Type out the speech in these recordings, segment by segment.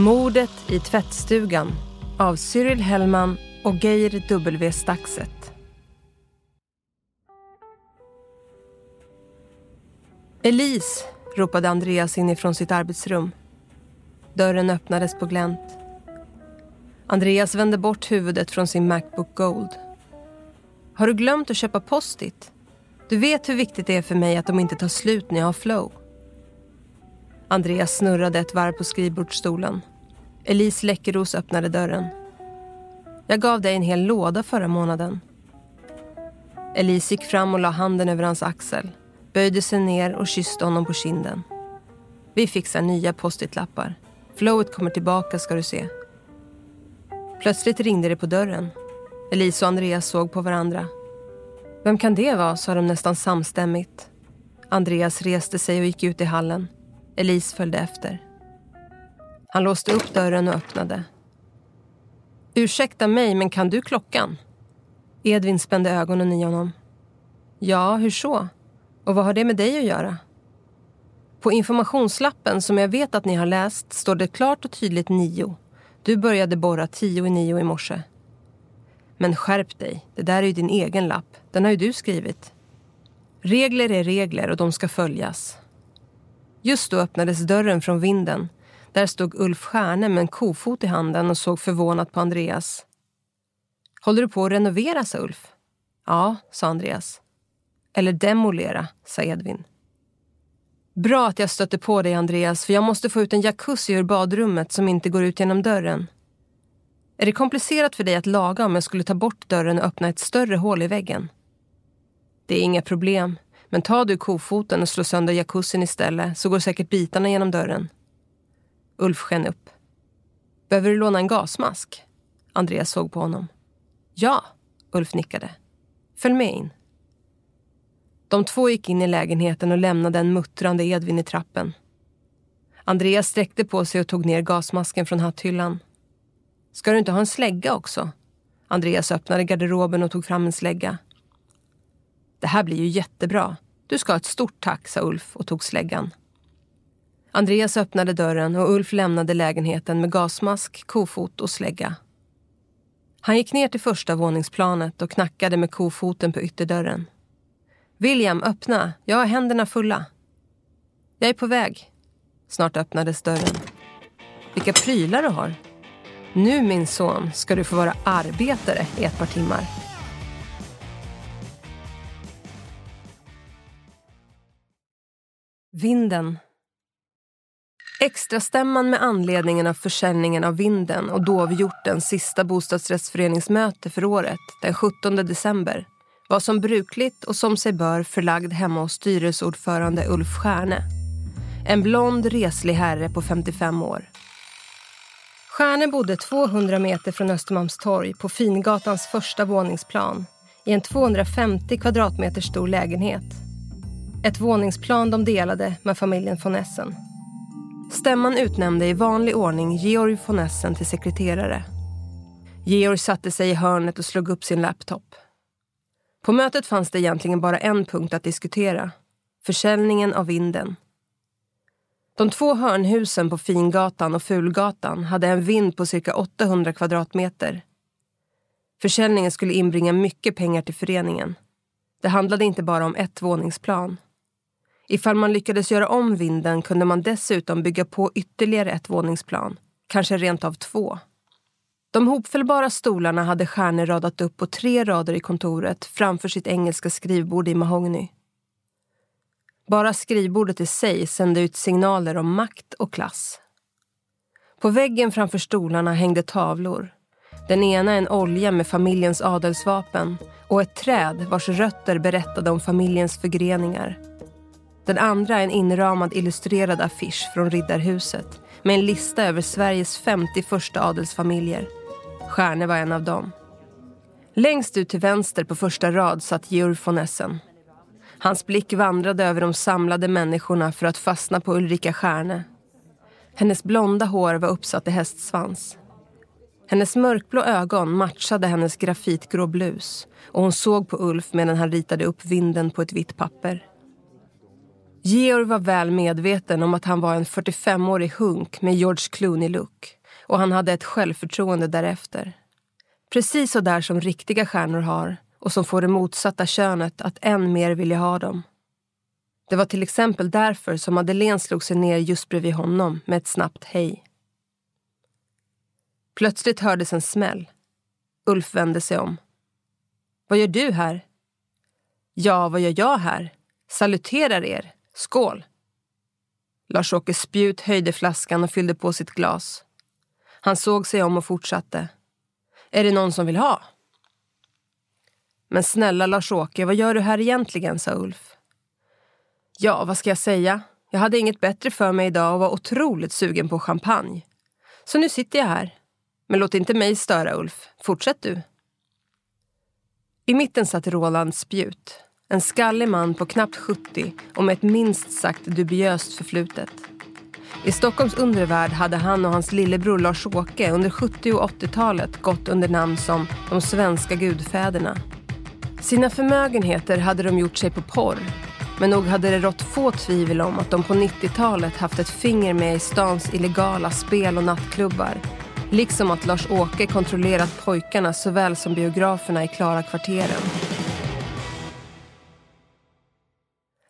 Mordet i tvättstugan av Cyril Hellman och Geir W. Staxet. Elise, ropade Andreas inifrån sitt arbetsrum. Dörren öppnades på glänt. Andreas vände bort huvudet från sin Macbook Gold. Har du glömt att köpa Post-it? Du vet hur viktigt det är för mig att de inte tar slut när jag har flow. Andreas snurrade ett varv på skrivbordsstolen. Elise Läckeros öppnade dörren. Jag gav dig en hel låda förra månaden. Elise gick fram och la handen över hans axel, böjde sig ner och kysste honom på kinden. Vi fixar nya post-it-lappar. Flowet kommer tillbaka ska du se. Plötsligt ringde det på dörren. Elise och Andreas såg på varandra. Vem kan det vara, sa de nästan samstämmigt. Andreas reste sig och gick ut i hallen. Elise följde efter. Han låste upp dörren och öppnade. Ursäkta mig, men kan du klockan? Edvin spände ögonen i honom. Ja, hur så? Och vad har det med dig att göra? På informationslappen som jag vet att ni har läst står det klart och tydligt nio. Du började borra tio i nio i morse. Men skärp dig, det där är ju din egen lapp. Den har ju du skrivit. Regler är regler och de ska följas. Just då öppnades dörren från vinden. Där stod Ulf Stjärne med en kofot i handen och såg förvånat på Andreas. Håller du på att renovera, sa Ulf. Ja, sa Andreas. Eller demolera, sa Edvin. Bra att jag stötte på dig, Andreas, för jag måste få ut en jacuzzi ur badrummet som inte går ut genom dörren. Är det komplicerat för dig att laga om jag skulle ta bort dörren och öppna ett större hål i väggen? Det är inga problem, men ta du kofoten och slå sönder jacuzzin istället så går säkert bitarna genom dörren. Ulf sken upp. Behöver du låna en gasmask? Andreas såg på honom. Ja, Ulf nickade. Följ med in. De två gick in i lägenheten och lämnade en muttrande Edvin i trappen. Andreas sträckte på sig och tog ner gasmasken från hatthyllan. Ska du inte ha en slägga också? Andreas öppnade garderoben och tog fram en slägga. Det här blir ju jättebra. Du ska ha ett stort tack, sa Ulf och tog släggan. Andreas öppnade dörren och Ulf lämnade lägenheten med gasmask, kofot och slägga. Han gick ner till första våningsplanet och knackade med kofoten på ytterdörren. William, öppna. Jag har händerna fulla. Jag är på väg. Snart öppnades dörren. Vilka prylar du har. Nu, min son, ska du få vara arbetare i ett par timmar. Vinden. Extrastämman med anledningen av försäljningen av Vinden och Dovhjortens sista bostadsrättsföreningsmöte för året, den 17 december, var som brukligt och som sig bör förlagd hemma hos styrelseordförande Ulf Stjärne. En blond, reslig herre på 55 år. Stjärne bodde 200 meter från Östermalmstorg på Fingatans första våningsplan i en 250 kvadratmeter stor lägenhet. Ett våningsplan de delade med familjen von Essen. Stämman utnämnde i vanlig ordning Georg von Essen till sekreterare. Georg satte sig i hörnet och slog upp sin laptop. På mötet fanns det egentligen bara en punkt att diskutera. Försäljningen av vinden. De två hörnhusen på Fingatan och Fulgatan hade en vind på cirka 800 kvadratmeter. Försäljningen skulle inbringa mycket pengar till föreningen. Det handlade inte bara om ett våningsplan. Ifall man lyckades göra om vinden kunde man dessutom bygga på ytterligare ett våningsplan, kanske rent av två. De hopfällbara stolarna hade stjärnor radat upp på tre rader i kontoret framför sitt engelska skrivbord i mahogny. Bara skrivbordet i sig sände ut signaler om makt och klass. På väggen framför stolarna hängde tavlor. Den ena en olja med familjens adelsvapen och ett träd vars rötter berättade om familjens förgreningar. Den andra är en inramad illustrerad affisch från Riddarhuset med en lista över Sveriges 50 första adelsfamiljer. Stjärne var en av dem. Längst ut till vänster på första rad satt Georg von Essen. Hans blick vandrade över de samlade människorna för att fastna på Ulrika Stjärne. Hennes blonda hår var uppsatt i hästsvans. Hennes mörkblå ögon matchade hennes grafitgrå blus och hon såg på Ulf medan han ritade upp vinden på ett vitt papper. Georg var väl medveten om att han var en 45-årig hunk med George Clooney-look och han hade ett självförtroende därefter. Precis så där som riktiga stjärnor har och som får det motsatta könet att än mer vilja ha dem. Det var till exempel därför som Madeleine slog sig ner just bredvid honom med ett snabbt hej. Plötsligt hördes en smäll. Ulf vände sig om. Vad gör du här? Ja, vad gör jag här? Saluterar er. Skål! Lars-Åke Spjut höjde flaskan och fyllde på sitt glas. Han såg sig om och fortsatte. Är det någon som vill ha? Men snälla Lars-Åke, vad gör du här egentligen? sa Ulf. Ja, vad ska jag säga? Jag hade inget bättre för mig idag och var otroligt sugen på champagne. Så nu sitter jag här. Men låt inte mig störa, Ulf. Fortsätt du. I mitten satt Roland Spjut. En skallig man på knappt 70 och med ett minst sagt dubiöst förflutet. I Stockholms undervärld hade han och hans lillebror Lars-Åke under 70 och 80-talet gått under namn som de svenska gudfäderna. Sina förmögenheter hade de gjort sig på porr. Men nog hade det rått få tvivel om att de på 90-talet haft ett finger med i stans illegala spel och nattklubbar. Liksom att Lars-Åke kontrollerat pojkarna såväl som biograferna i Klara-kvarteren.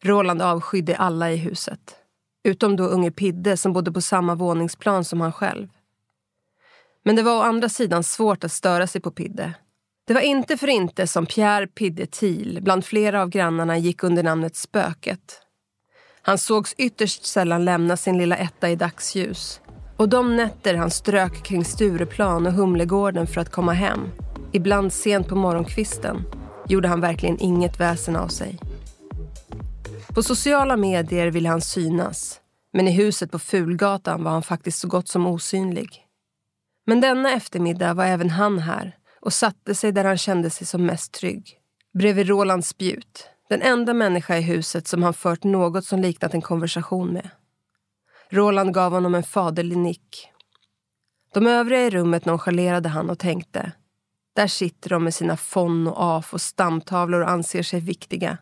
Roland avskydde alla i huset. Utom då unge Pidde som bodde på samma våningsplan som han själv. Men det var å andra sidan svårt att störa sig på Pidde. Det var inte för inte som Pierre Pidde Thiel bland flera av grannarna gick under namnet Spöket. Han sågs ytterst sällan lämna sin lilla etta i dagsljus. Och de nätter han strök kring Stureplan och Humlegården för att komma hem, ibland sent på morgonkvisten, gjorde han verkligen inget väsen av sig. På sociala medier ville han synas, men i huset på Fulgatan var han faktiskt så gott som osynlig. Men denna eftermiddag var även han här och satte sig där han kände sig som mest trygg. Bredvid Roland Spjut, den enda människa i huset som han fört något som liknat en konversation med. Roland gav honom en faderlig nick. De övriga i rummet nonchalerade han och tänkte. Där sitter de med sina fon och af och stamtavlor och anser sig viktiga.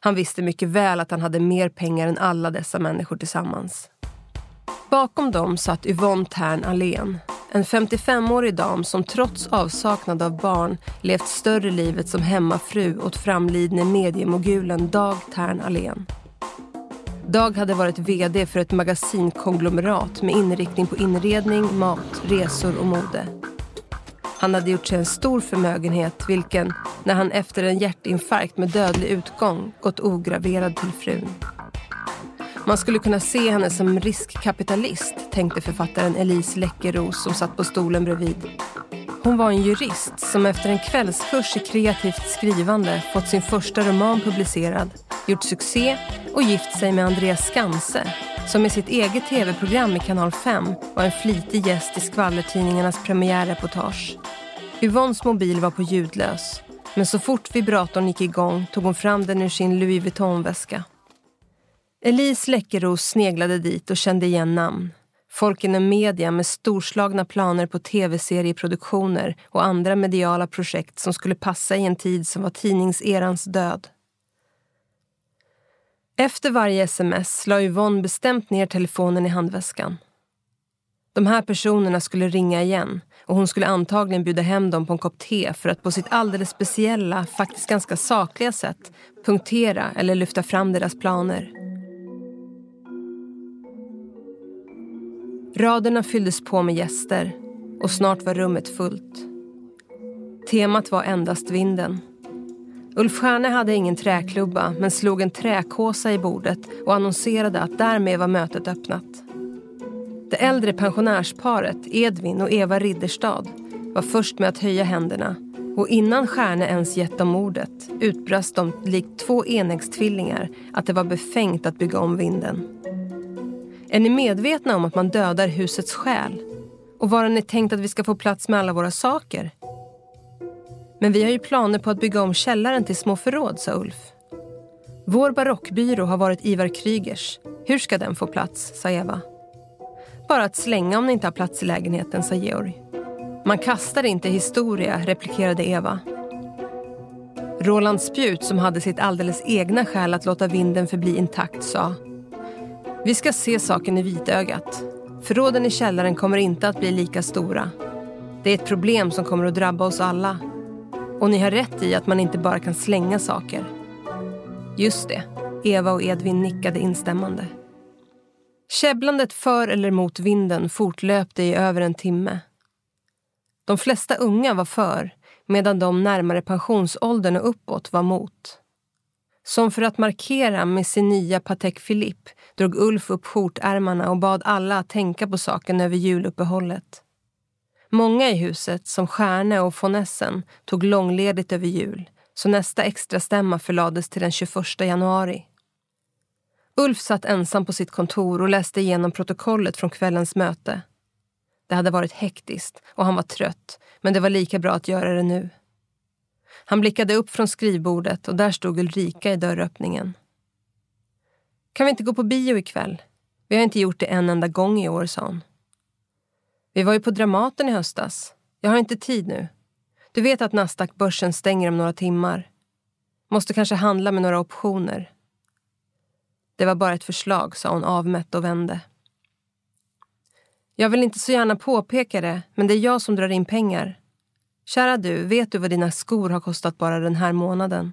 Han visste mycket väl att han hade mer pengar än alla dessa människor tillsammans. Bakom dem satt Yvonne Tern Allén. En 55-årig dam som trots avsaknad av barn levt större livet som hemmafru åt framlidne mediemogulen Dag Tern Allén. Dag hade varit vd för ett magasinkonglomerat med inriktning på inredning, mat, resor och mode. Han hade gjort sig en stor förmögenhet vilken, när han efter en hjärtinfarkt med dödlig utgång gått ograverad till frun. Man skulle kunna se henne som riskkapitalist, tänkte författaren Elise Läckeros som satt på stolen bredvid. Hon var en jurist som efter en kvällskurs i kreativt skrivande fått sin första roman publicerad, gjort succé och gift sig med Andreas Skanse som med sitt eget tv-program i Kanal 5 var en flitig gäst i skvallertidningarnas premiärreportage. Yvonnes mobil var på ljudlös men så fort vibratorn gick igång tog hon fram den ur sin Louis Vuitton-väska. Elise Läckeros sneglade dit och kände igen namn. Folk inom media med storslagna planer på tv-serieproduktioner och andra mediala projekt som skulle passa i en tid som var tidningserans död. Efter varje sms la Yvonne bestämt ner telefonen i handväskan. De här personerna skulle ringa igen och hon skulle antagligen bjuda hem dem på en kopp te för att på sitt alldeles speciella, faktiskt ganska sakliga sätt punktera eller lyfta fram deras planer. Raderna fylldes på med gäster och snart var rummet fullt. Temat var endast vinden. Ulf Stjärne hade ingen träklubba men slog en träkåsa i bordet och annonserade att därmed var mötet öppnat. Det äldre pensionärsparet Edvin och Eva Ridderstad var först med att höja händerna och innan Stjärne ens gett dem ordet utbrast de likt två enäggstvillingar att det var befängt att bygga om vinden. Är ni medvetna om att man dödar husets själ? Och var har ni tänkt att vi ska få plats med alla våra saker? Men vi har ju planer på att bygga om källaren till små förråd, sa Ulf. Vår barockbyrå har varit Ivar Krygers. Hur ska den få plats, sa Eva. Bara att slänga om ni inte har plats i lägenheten, sa Georg. Man kastar inte historia, replikerade Eva. Roland Spjut, som hade sitt alldeles egna skäl att låta vinden förbli intakt, sa Vi ska se saken i vitögat. Förråden i källaren kommer inte att bli lika stora. Det är ett problem som kommer att drabba oss alla. Och ni har rätt i att man inte bara kan slänga saker. Just det. Eva och Edvin nickade instämmande. Käbblandet för eller mot vinden fortlöpte i över en timme. De flesta unga var för, medan de närmare pensionsåldern och uppåt var mot. Som för att markera med sin nya Patek Philippe drog Ulf upp skjortärmarna och bad alla att tänka på saken över juluppehållet. Många i huset, som Stjärne och von Essen, tog långledigt över jul så nästa extra stämma förlades till den 21 januari. Ulf satt ensam på sitt kontor och läste igenom protokollet från kvällens möte. Det hade varit hektiskt och han var trött, men det var lika bra att göra det nu. Han blickade upp från skrivbordet och där stod Ulrika i dörröppningen. Kan vi inte gå på bio ikväll? Vi har inte gjort det en enda gång i år, sa hon. Vi var ju på Dramaten i höstas. Jag har inte tid nu. Du vet att Nasdaq-börsen stänger om några timmar. Måste kanske handla med några optioner. Det var bara ett förslag, sa hon avmätt och vände. Jag vill inte så gärna påpeka det, men det är jag som drar in pengar. Kära du, vet du vad dina skor har kostat bara den här månaden?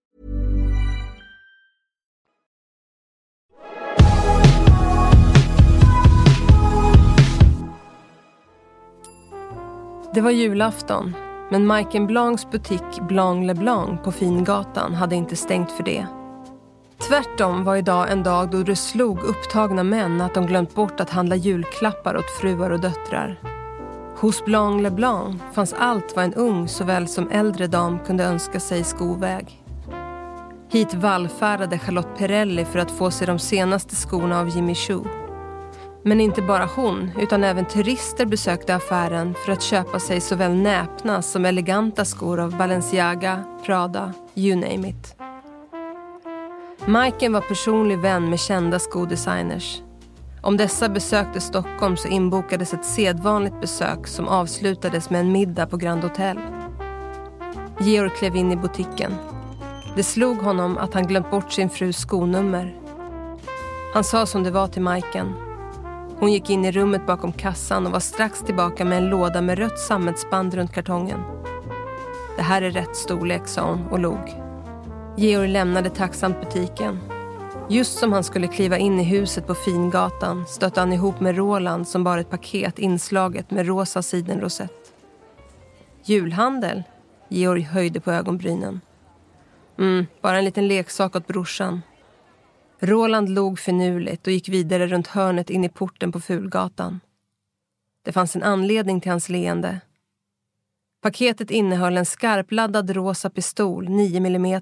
Det var julafton, men Mike Blancs butik Blanc Le Blanc på Fingatan hade inte stängt för det. Tvärtom var idag en dag då det slog upptagna män att de glömt bort att handla julklappar åt fruar och döttrar. Hos Blanc Le Blanc fanns allt vad en ung såväl som äldre dam kunde önska sig skoväg. Hit vallfärdade Charlotte Perrelli för att få sig de senaste skorna av Jimmy Choo. Men inte bara hon, utan även turister besökte affären för att köpa sig såväl näpna som eleganta skor av Balenciaga, Prada, you name it. Majken var personlig vän med kända skodesigners. Om dessa besökte Stockholm så inbokades ett sedvanligt besök som avslutades med en middag på Grand Hotel. Georg klev in i butiken. Det slog honom att han glömt bort sin frus skonummer. Han sa som det var till Majken. Hon gick in i rummet bakom kassan och var strax tillbaka med en låda med rött sammetsband runt kartongen. Det här är rätt storlek, sa hon och log. Georg lämnade tacksamt butiken. Just som han skulle kliva in i huset på Fingatan stötte han ihop med Roland som bar ett paket inslaget med rosa sidenrosett. Julhandel? Georg höjde på ögonbrynen. Mm, bara en liten leksak åt brorsan. Roland log finurligt och gick vidare runt hörnet in i porten på Fulgatan. Det fanns en anledning till hans leende. Paketet innehöll en skarpladdad rosa pistol, 9 mm,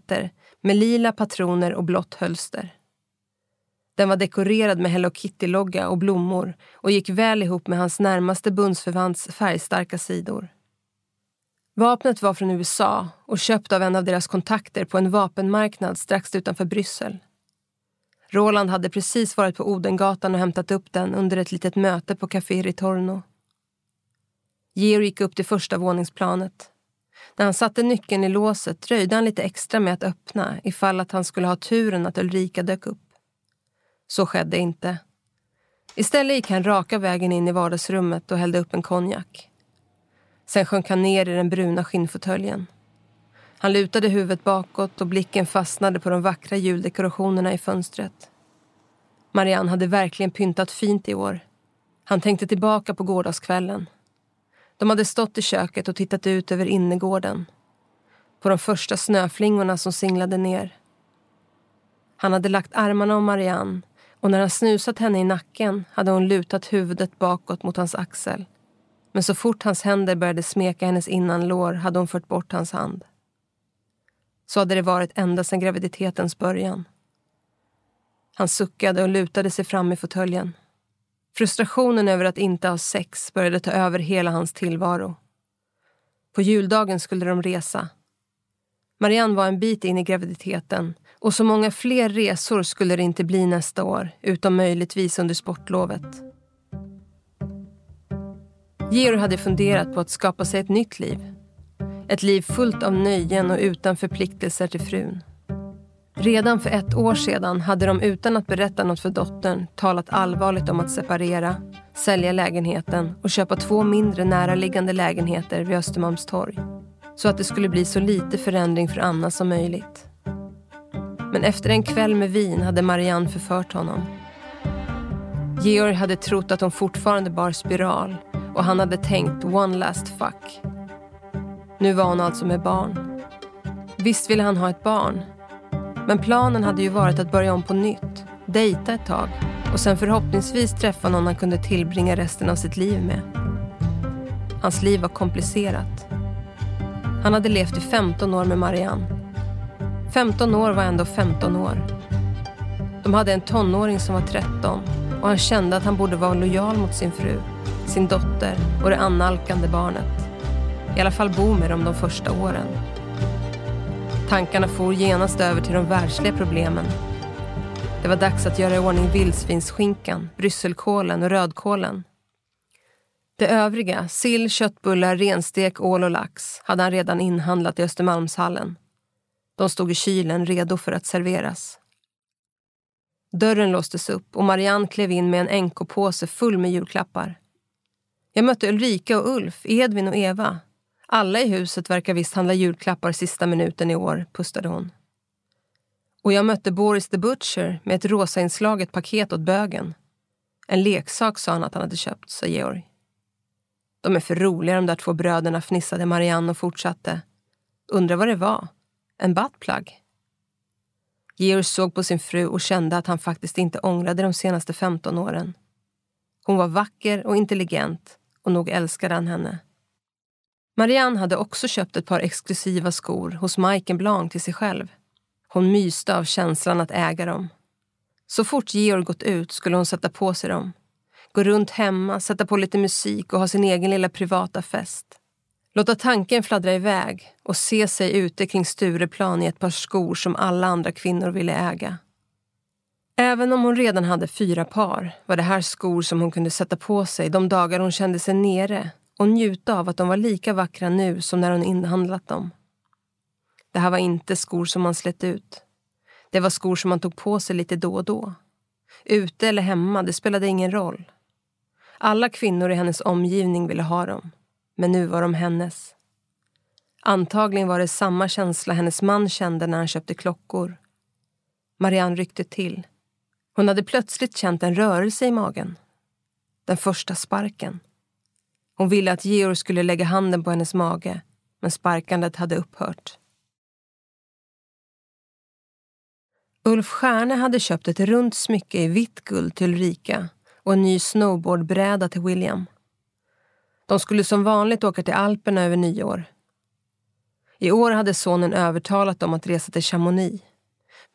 med lila patroner och blått hölster. Den var dekorerad med Hello Kitty-logga och blommor och gick väl ihop med hans närmaste bundsförvants färgstarka sidor. Vapnet var från USA och köpt av en av deras kontakter på en vapenmarknad strax utanför Bryssel. Roland hade precis varit på Odengatan och hämtat upp den under ett litet möte på Café Ritorno. Georg gick upp till första våningsplanet. När han satte nyckeln i låset dröjde han lite extra med att öppna ifall att han skulle ha turen att Ulrika dök upp. Så skedde inte. Istället gick han raka vägen in i vardagsrummet och hällde upp en konjak. Sen sjönk han ner i den bruna skinnfåtöljen. Han lutade huvudet bakåt och blicken fastnade på de vackra juldekorationerna i fönstret. Marianne hade verkligen pyntat fint i år. Han tänkte tillbaka på gårdagskvällen. De hade stått i köket och tittat ut över innergården. På de första snöflingorna som singlade ner. Han hade lagt armarna om Marianne och när han snusat henne i nacken hade hon lutat huvudet bakåt mot hans axel. Men så fort hans händer började smeka hennes innanlår hade hon fört bort hans hand. Så hade det varit ända sedan graviditetens början. Han suckade och lutade sig fram i fåtöljen. Frustrationen över att inte ha sex började ta över hela hans tillvaro. På juldagen skulle de resa. Marianne var en bit in i graviditeten och så många fler resor skulle det inte bli nästa år, utom möjligtvis under sportlovet. Georg hade funderat på att skapa sig ett nytt liv. Ett liv fullt av nöjen och utan förpliktelser till frun. Redan för ett år sedan hade de utan att berätta något för dottern talat allvarligt om att separera, sälja lägenheten och köpa två mindre näraliggande lägenheter vid Östermalmstorg. Så att det skulle bli så lite förändring för Anna som möjligt. Men efter en kväll med vin hade Marianne förfört honom. Georg hade trott att hon fortfarande bar spiral och han hade tänkt one last fuck. Nu var hon alltså med barn. Visst ville han ha ett barn. Men planen hade ju varit att börja om på nytt, dejta ett tag och sen förhoppningsvis träffa någon han kunde tillbringa resten av sitt liv med. Hans liv var komplicerat. Han hade levt i 15 år med Marianne. 15 år var ändå 15 år. De hade en tonåring som var 13 och han kände att han borde vara lojal mot sin fru, sin dotter och det annalkande barnet. I alla fall bo med dem de första åren. Tankarna for genast över till de världsliga problemen. Det var dags att göra i ordning vildsvinsskinkan, brysselkålen och rödkålen. Det övriga, sill, köttbullar, renstek, ål och lax, hade han redan inhandlat i Östermalmshallen. De stod i kylen redo för att serveras. Dörren låstes upp och Marianne klev in med en NK-påse full med julklappar. Jag mötte Ulrika och Ulf, Edvin och Eva. Alla i huset verkar visst handla julklappar sista minuten i år, pustade hon. Och jag mötte Boris the Butcher med ett rosainslaget paket åt bögen. En leksak sa han att han hade köpt, sa Georg. De är för roliga de där två bröderna, fnissade Marianne och fortsatte. Undrar vad det var? En buttplug? Georg såg på sin fru och kände att han faktiskt inte ångrade de senaste 15 åren. Hon var vacker och intelligent och nog älskade han henne. Marianne hade också köpt ett par exklusiva skor hos Mike Blanc till sig själv. Hon myste av känslan att äga dem. Så fort Georg gått ut skulle hon sätta på sig dem. Gå runt hemma, sätta på lite musik och ha sin egen lilla privata fest. Låta tanken fladdra iväg och se sig ute kring Stureplan i ett par skor som alla andra kvinnor ville äga. Även om hon redan hade fyra par var det här skor som hon kunde sätta på sig de dagar hon kände sig nere och njuta av att de var lika vackra nu som när hon inhandlat dem. Det här var inte skor som man slet ut. Det var skor som man tog på sig lite då och då. Ute eller hemma, det spelade ingen roll. Alla kvinnor i hennes omgivning ville ha dem. Men nu var de hennes. Antagligen var det samma känsla hennes man kände när han köpte klockor. Marianne ryckte till. Hon hade plötsligt känt en rörelse i magen. Den första sparken. Hon ville att Georg skulle lägga handen på hennes mage, men sparkandet hade upphört. Ulf Stjärne hade köpt ett runt smycke i vitt guld till Ulrika och en ny snowboardbräda till William. De skulle som vanligt åka till Alperna över nyår. I år hade sonen övertalat dem att resa till Chamonix.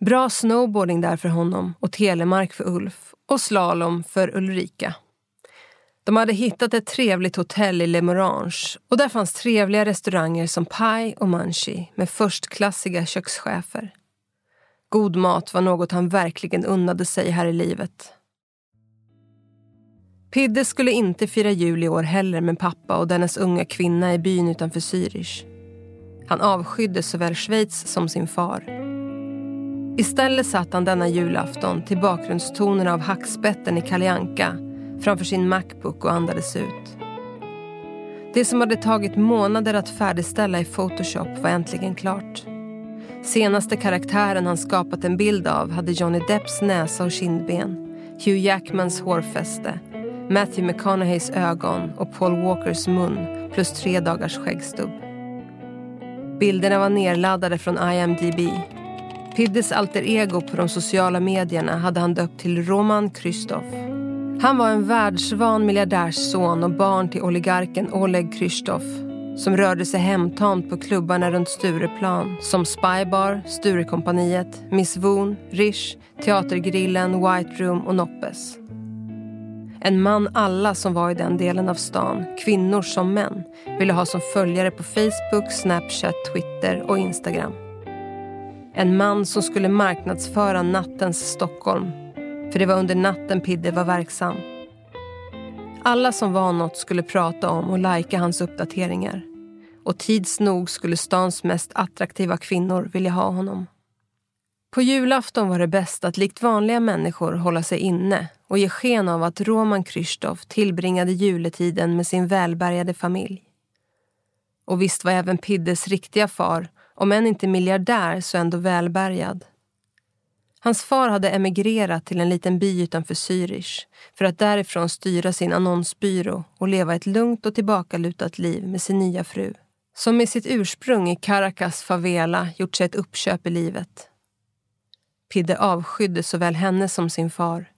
Bra snowboarding där för honom och telemark för Ulf och slalom för Ulrika. De hade hittat ett trevligt hotell i Le Morange och där fanns trevliga restauranger som Pai och Manchi med förstklassiga kökschefer. God mat var något han verkligen unnade sig här i livet. Pidde skulle inte fira jul i år heller med pappa och dennes unga kvinna i byn utanför Zürich. Han avskydde såväl Schweiz som sin far. Istället satt han denna julafton till bakgrundstonerna av hackspetten i Kalle framför sin Macbook och andades ut. Det som hade tagit månader att färdigställa i Photoshop var äntligen klart. Senaste karaktären han skapat en bild av hade Johnny Depps näsa och kindben, Hugh Jackmans hårfäste, Matthew McConaugheys ögon och Paul Walkers mun plus tre dagars skäggstubb. Bilderna var nerladdade från IMDB. Piddes alter ego på de sociala medierna hade han döpt till Roman Kristoff han var en världsvan miljardärsson och barn till oligarken Oleg Krystov som rörde sig hemtamt på klubbarna runt Stureplan som Spybar, Sturekompaniet, Miss Voon, Rish, Teatergrillen, White Room och Noppes. En man alla som var i den delen av stan, kvinnor som män, ville ha som följare på Facebook, Snapchat, Twitter och Instagram. En man som skulle marknadsföra nattens Stockholm. För det var under natten Pidde var verksam. Alla som var något skulle prata om och lajka hans uppdateringar. Och tids nog skulle stans mest attraktiva kvinnor vilja ha honom. På julafton var det bäst att likt vanliga människor hålla sig inne och ge sken av att Roman Krystov tillbringade juletiden med sin välbärgade familj. Och visst var även Piddes riktiga far, om än inte miljardär så ändå välbärgad. Hans far hade emigrerat till en liten by utanför Zürich för att därifrån styra sin annonsbyrå och leva ett lugnt och tillbakalutat liv med sin nya fru som med sitt ursprung i Caracas favela gjort sig ett uppköp i livet. Pidde avskydde såväl henne som sin far.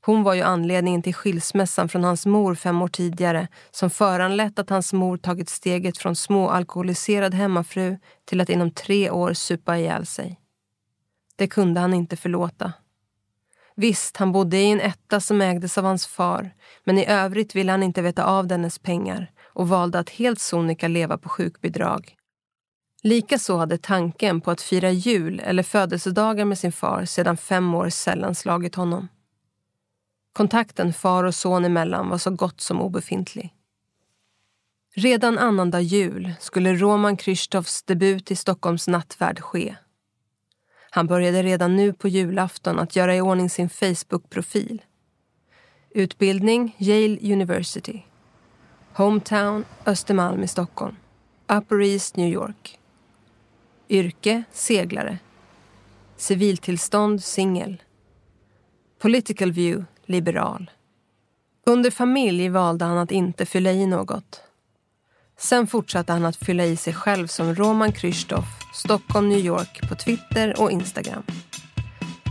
Hon var ju anledningen till skilsmässan från hans mor fem år tidigare som föranlett att hans mor tagit steget från småalkoholiserad hemmafru till att inom tre år supa ihjäl sig. Det kunde han inte förlåta. Visst, han bodde i en etta som ägdes av hans far men i övrigt ville han inte veta av dennes pengar och valde att helt sonika leva på sjukbidrag. Likaså hade tanken på att fira jul eller födelsedagar med sin far sedan fem år sällan slagit honom. Kontakten far och son emellan var så gott som obefintlig. Redan annandag jul skulle Roman Krzysztofs debut i Stockholms nattvärd ske. Han började redan nu på julafton att göra i ordning sin Facebook-profil. Utbildning Yale University. Hometown Östermalm i Stockholm. Upper East New York. Yrke seglare. Civiltillstånd singel. Political view liberal. Under familj valde han att inte fylla i något. Sen fortsatte han att fylla i sig själv som Roman Krzysztof, Stockholm, New York på Twitter och Instagram.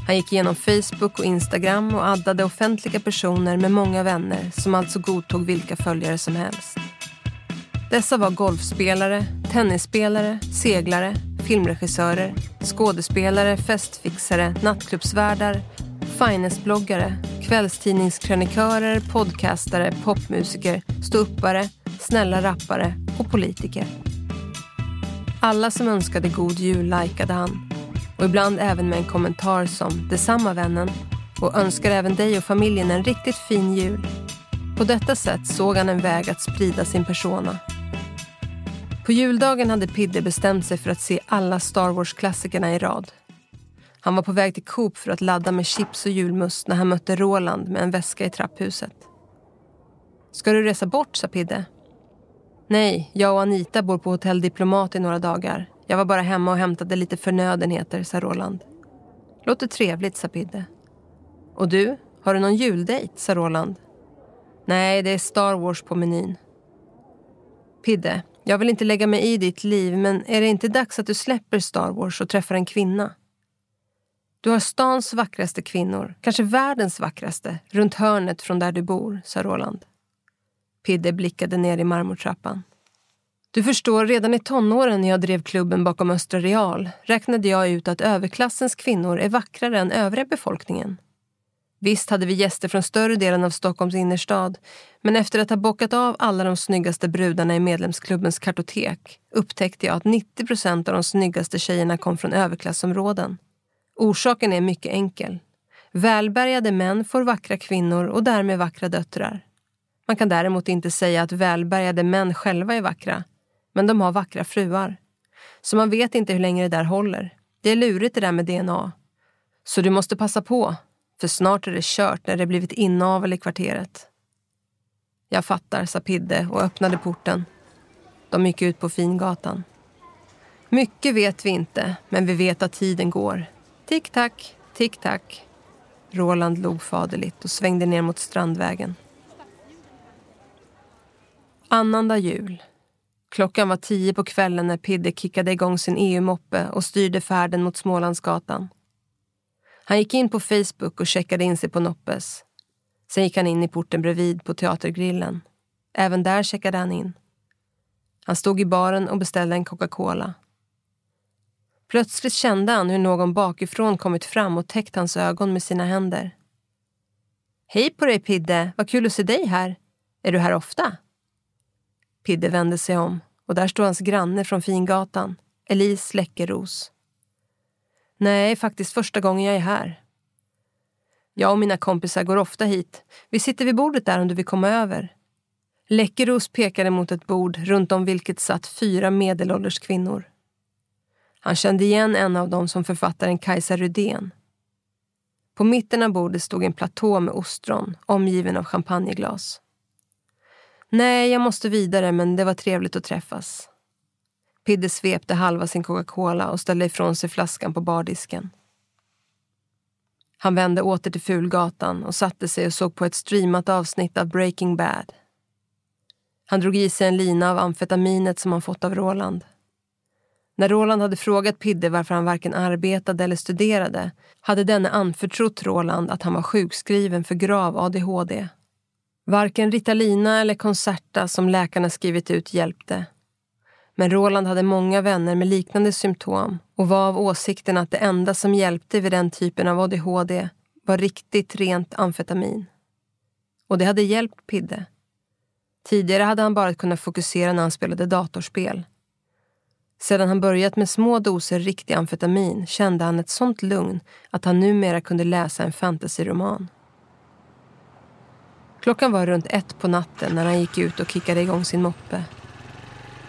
Han gick igenom Facebook och Instagram och addade offentliga personer med många vänner som alltså godtog vilka följare som helst. Dessa var golfspelare, tennisspelare, seglare, filmregissörer, skådespelare, festfixare, nattklubbsvärdar, finestbloggare, kvällstidningskrönikörer, podcastare, popmusiker, ståuppare, snälla rappare och politiker. Alla som önskade god jul likade han och ibland även med en kommentar som “Detsamma vännen” och önskar även dig och familjen en riktigt fin jul. På detta sätt såg han en väg att sprida sin persona. På juldagen hade Pidde bestämt sig för att se alla Star Wars-klassikerna i rad. Han var på väg till Coop för att ladda med chips och julmust när han mötte Roland med en väska i trapphuset. Ska du resa bort, sa Pidde. Nej, jag och Anita bor på hotell Diplomat i några dagar. Jag var bara hemma och hämtade lite förnödenheter, sa Roland. Låter trevligt, sa Pidde. Och du, har du någon juldejt, sa Roland. Nej, det är Star Wars på menyn. Pidde, jag vill inte lägga mig i ditt liv, men är det inte dags att du släpper Star Wars och träffar en kvinna? Du har stans vackraste kvinnor, kanske världens vackraste, runt hörnet från där du bor, sa Roland. Pidde blickade ner i marmortrappan. Du förstår, redan i tonåren när jag drev klubben bakom Östra Real räknade jag ut att överklassens kvinnor är vackrare än övriga befolkningen. Visst hade vi gäster från större delen av Stockholms innerstad men efter att ha bockat av alla de snyggaste brudarna i medlemsklubbens kartotek upptäckte jag att 90 procent av de snyggaste tjejerna kom från överklassområden. Orsaken är mycket enkel. Välbärgade män får vackra kvinnor och därmed vackra döttrar. Man kan däremot inte säga att välbärgade män själva är vackra, men de har vackra fruar. Så man vet inte hur länge det där håller. Det är lurigt det där med DNA. Så du måste passa på, för snart är det kört när det blivit inavel i kvarteret. Jag fattar, sa Pidde och öppnade porten. De gick ut på Fingatan. Mycket vet vi inte, men vi vet att tiden går. Tick-tack, tick-tack. Roland log faderligt och svängde ner mot Strandvägen. Annandag jul. Klockan var tio på kvällen när Pidde kickade igång sin EU-moppe och styrde färden mot Smålandsgatan. Han gick in på Facebook och checkade in sig på Noppes. Sen gick han in i porten bredvid på Teatergrillen. Även där checkade han in. Han stod i baren och beställde en Coca-Cola. Plötsligt kände han hur någon bakifrån kommit fram och täckt hans ögon med sina händer. Hej på dig Pidde, vad kul att se dig här. Är du här ofta? Pidde vände sig om och där stod hans granne från Fingatan, Elise Läckeros. Nej, faktiskt första gången jag är här. Jag och mina kompisar går ofta hit. Vi sitter vid bordet där om du vill komma över. Läckeros pekade mot ett bord runt om vilket satt fyra medelålders kvinnor. Han kände igen en av dem som författaren Kajsa Rydén. På mitten av bordet stod en platå med ostron omgiven av champagneglas. Nej, jag måste vidare, men det var trevligt att träffas. Pidde svepte halva sin Coca-Cola och ställde ifrån sig flaskan på bardisken. Han vände åter till Fulgatan och satte sig och såg på ett streamat avsnitt av Breaking Bad. Han drog i sig en lina av amfetaminet som han fått av Roland. När Roland hade frågat Pidde varför han varken arbetade eller studerade hade denne anförtrott Roland att han var sjukskriven för grav ADHD. Varken Ritalina eller Concerta som läkarna skrivit ut hjälpte. Men Roland hade många vänner med liknande symptom och var av åsikten att det enda som hjälpte vid den typen av ADHD var riktigt rent amfetamin. Och det hade hjälpt Pidde. Tidigare hade han bara kunnat fokusera när han spelade datorspel. Sedan han börjat med små doser riktig amfetamin kände han ett sånt lugn att han numera kunde läsa en fantasyroman. Klockan var runt ett på natten när han gick ut och kickade igång sin moppe.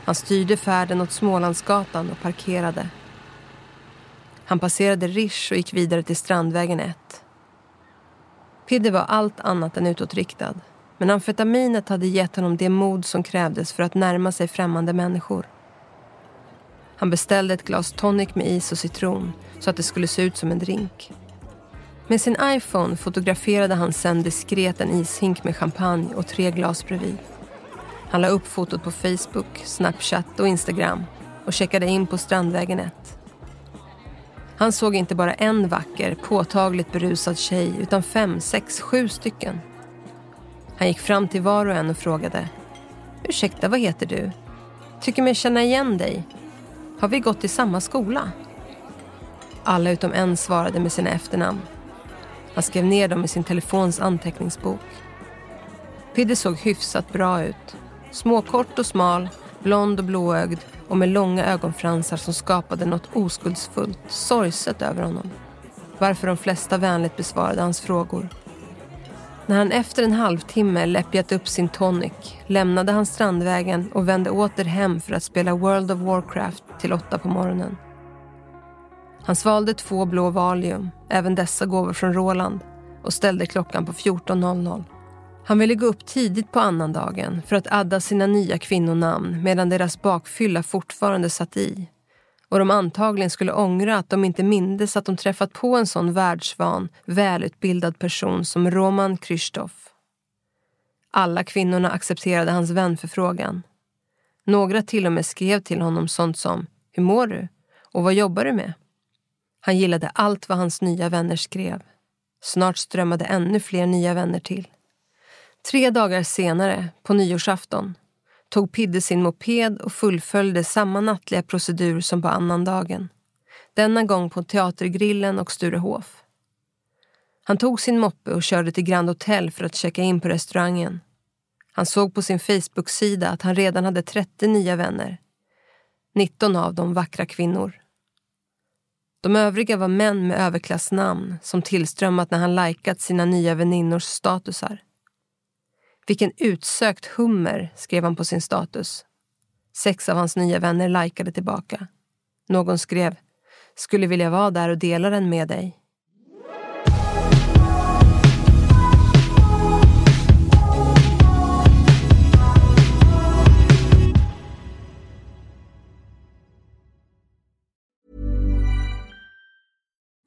Han styrde färden åt Smålandsgatan och parkerade. Han passerade Rish och gick vidare till Strandvägen 1. Pidde var allt annat än utåtriktad. Men amfetaminet hade gett honom det mod som krävdes för att närma sig främmande människor. Han beställde ett glas tonic med is och citron så att det skulle se ut som en drink. Med sin iPhone fotograferade han sen diskret en ishink med champagne och tre glas bredvid. Han la upp fotot på Facebook, Snapchat och Instagram och checkade in på Strandvägen 1. Han såg inte bara en vacker, påtagligt berusad tjej utan fem, sex, sju stycken. Han gick fram till var och en och frågade. Ursäkta, vad heter du? Tycker mig känna igen dig. Har vi gått i samma skola? Alla utom en svarade med sina efternamn. Han skrev ner dem i sin telefons anteckningsbok. Pidde såg hyfsat bra ut. Småkort och smal, blond och blåögd och med långa ögonfransar som skapade något oskuldsfullt, sorgset över honom. Varför de flesta vänligt besvarade hans frågor. När han efter en halvtimme läppjat upp sin tonic lämnade han Strandvägen och vände åter hem för att spela World of Warcraft till åtta på morgonen. Han svalde två blå Valium, även dessa gåvor från Roland och ställde klockan på 14.00. Han ville gå upp tidigt på annandagen för att adda sina nya kvinnonamn medan deras bakfylla fortfarande satt i och de antagligen skulle ångra att de inte mindes att de träffat på en sån världsvan, välutbildad person som Roman Krzysztof. Alla kvinnorna accepterade hans vänförfrågan. Några till och med skrev till honom sånt som “Hur mår du?” och “Vad jobbar du med?” Han gillade allt vad hans nya vänner skrev. Snart strömmade ännu fler nya vänner till. Tre dagar senare, på nyårsafton, tog Pidde sin moped och fullföljde samma nattliga procedur som på annandagen. Denna gång på Teatergrillen och Sturehof. Han tog sin moppe och körde till Grand Hotel för att checka in på restaurangen. Han såg på sin Facebook-sida att han redan hade 30 nya vänner. 19 av dem vackra kvinnor. De övriga var män med överklassnamn som tillströmmat när han likat sina nya väninnors statusar. Vilken utsökt hummer, skrev han på sin status. Sex av hans nya vänner likade tillbaka. Någon skrev, skulle vilja vara där och dela den med dig.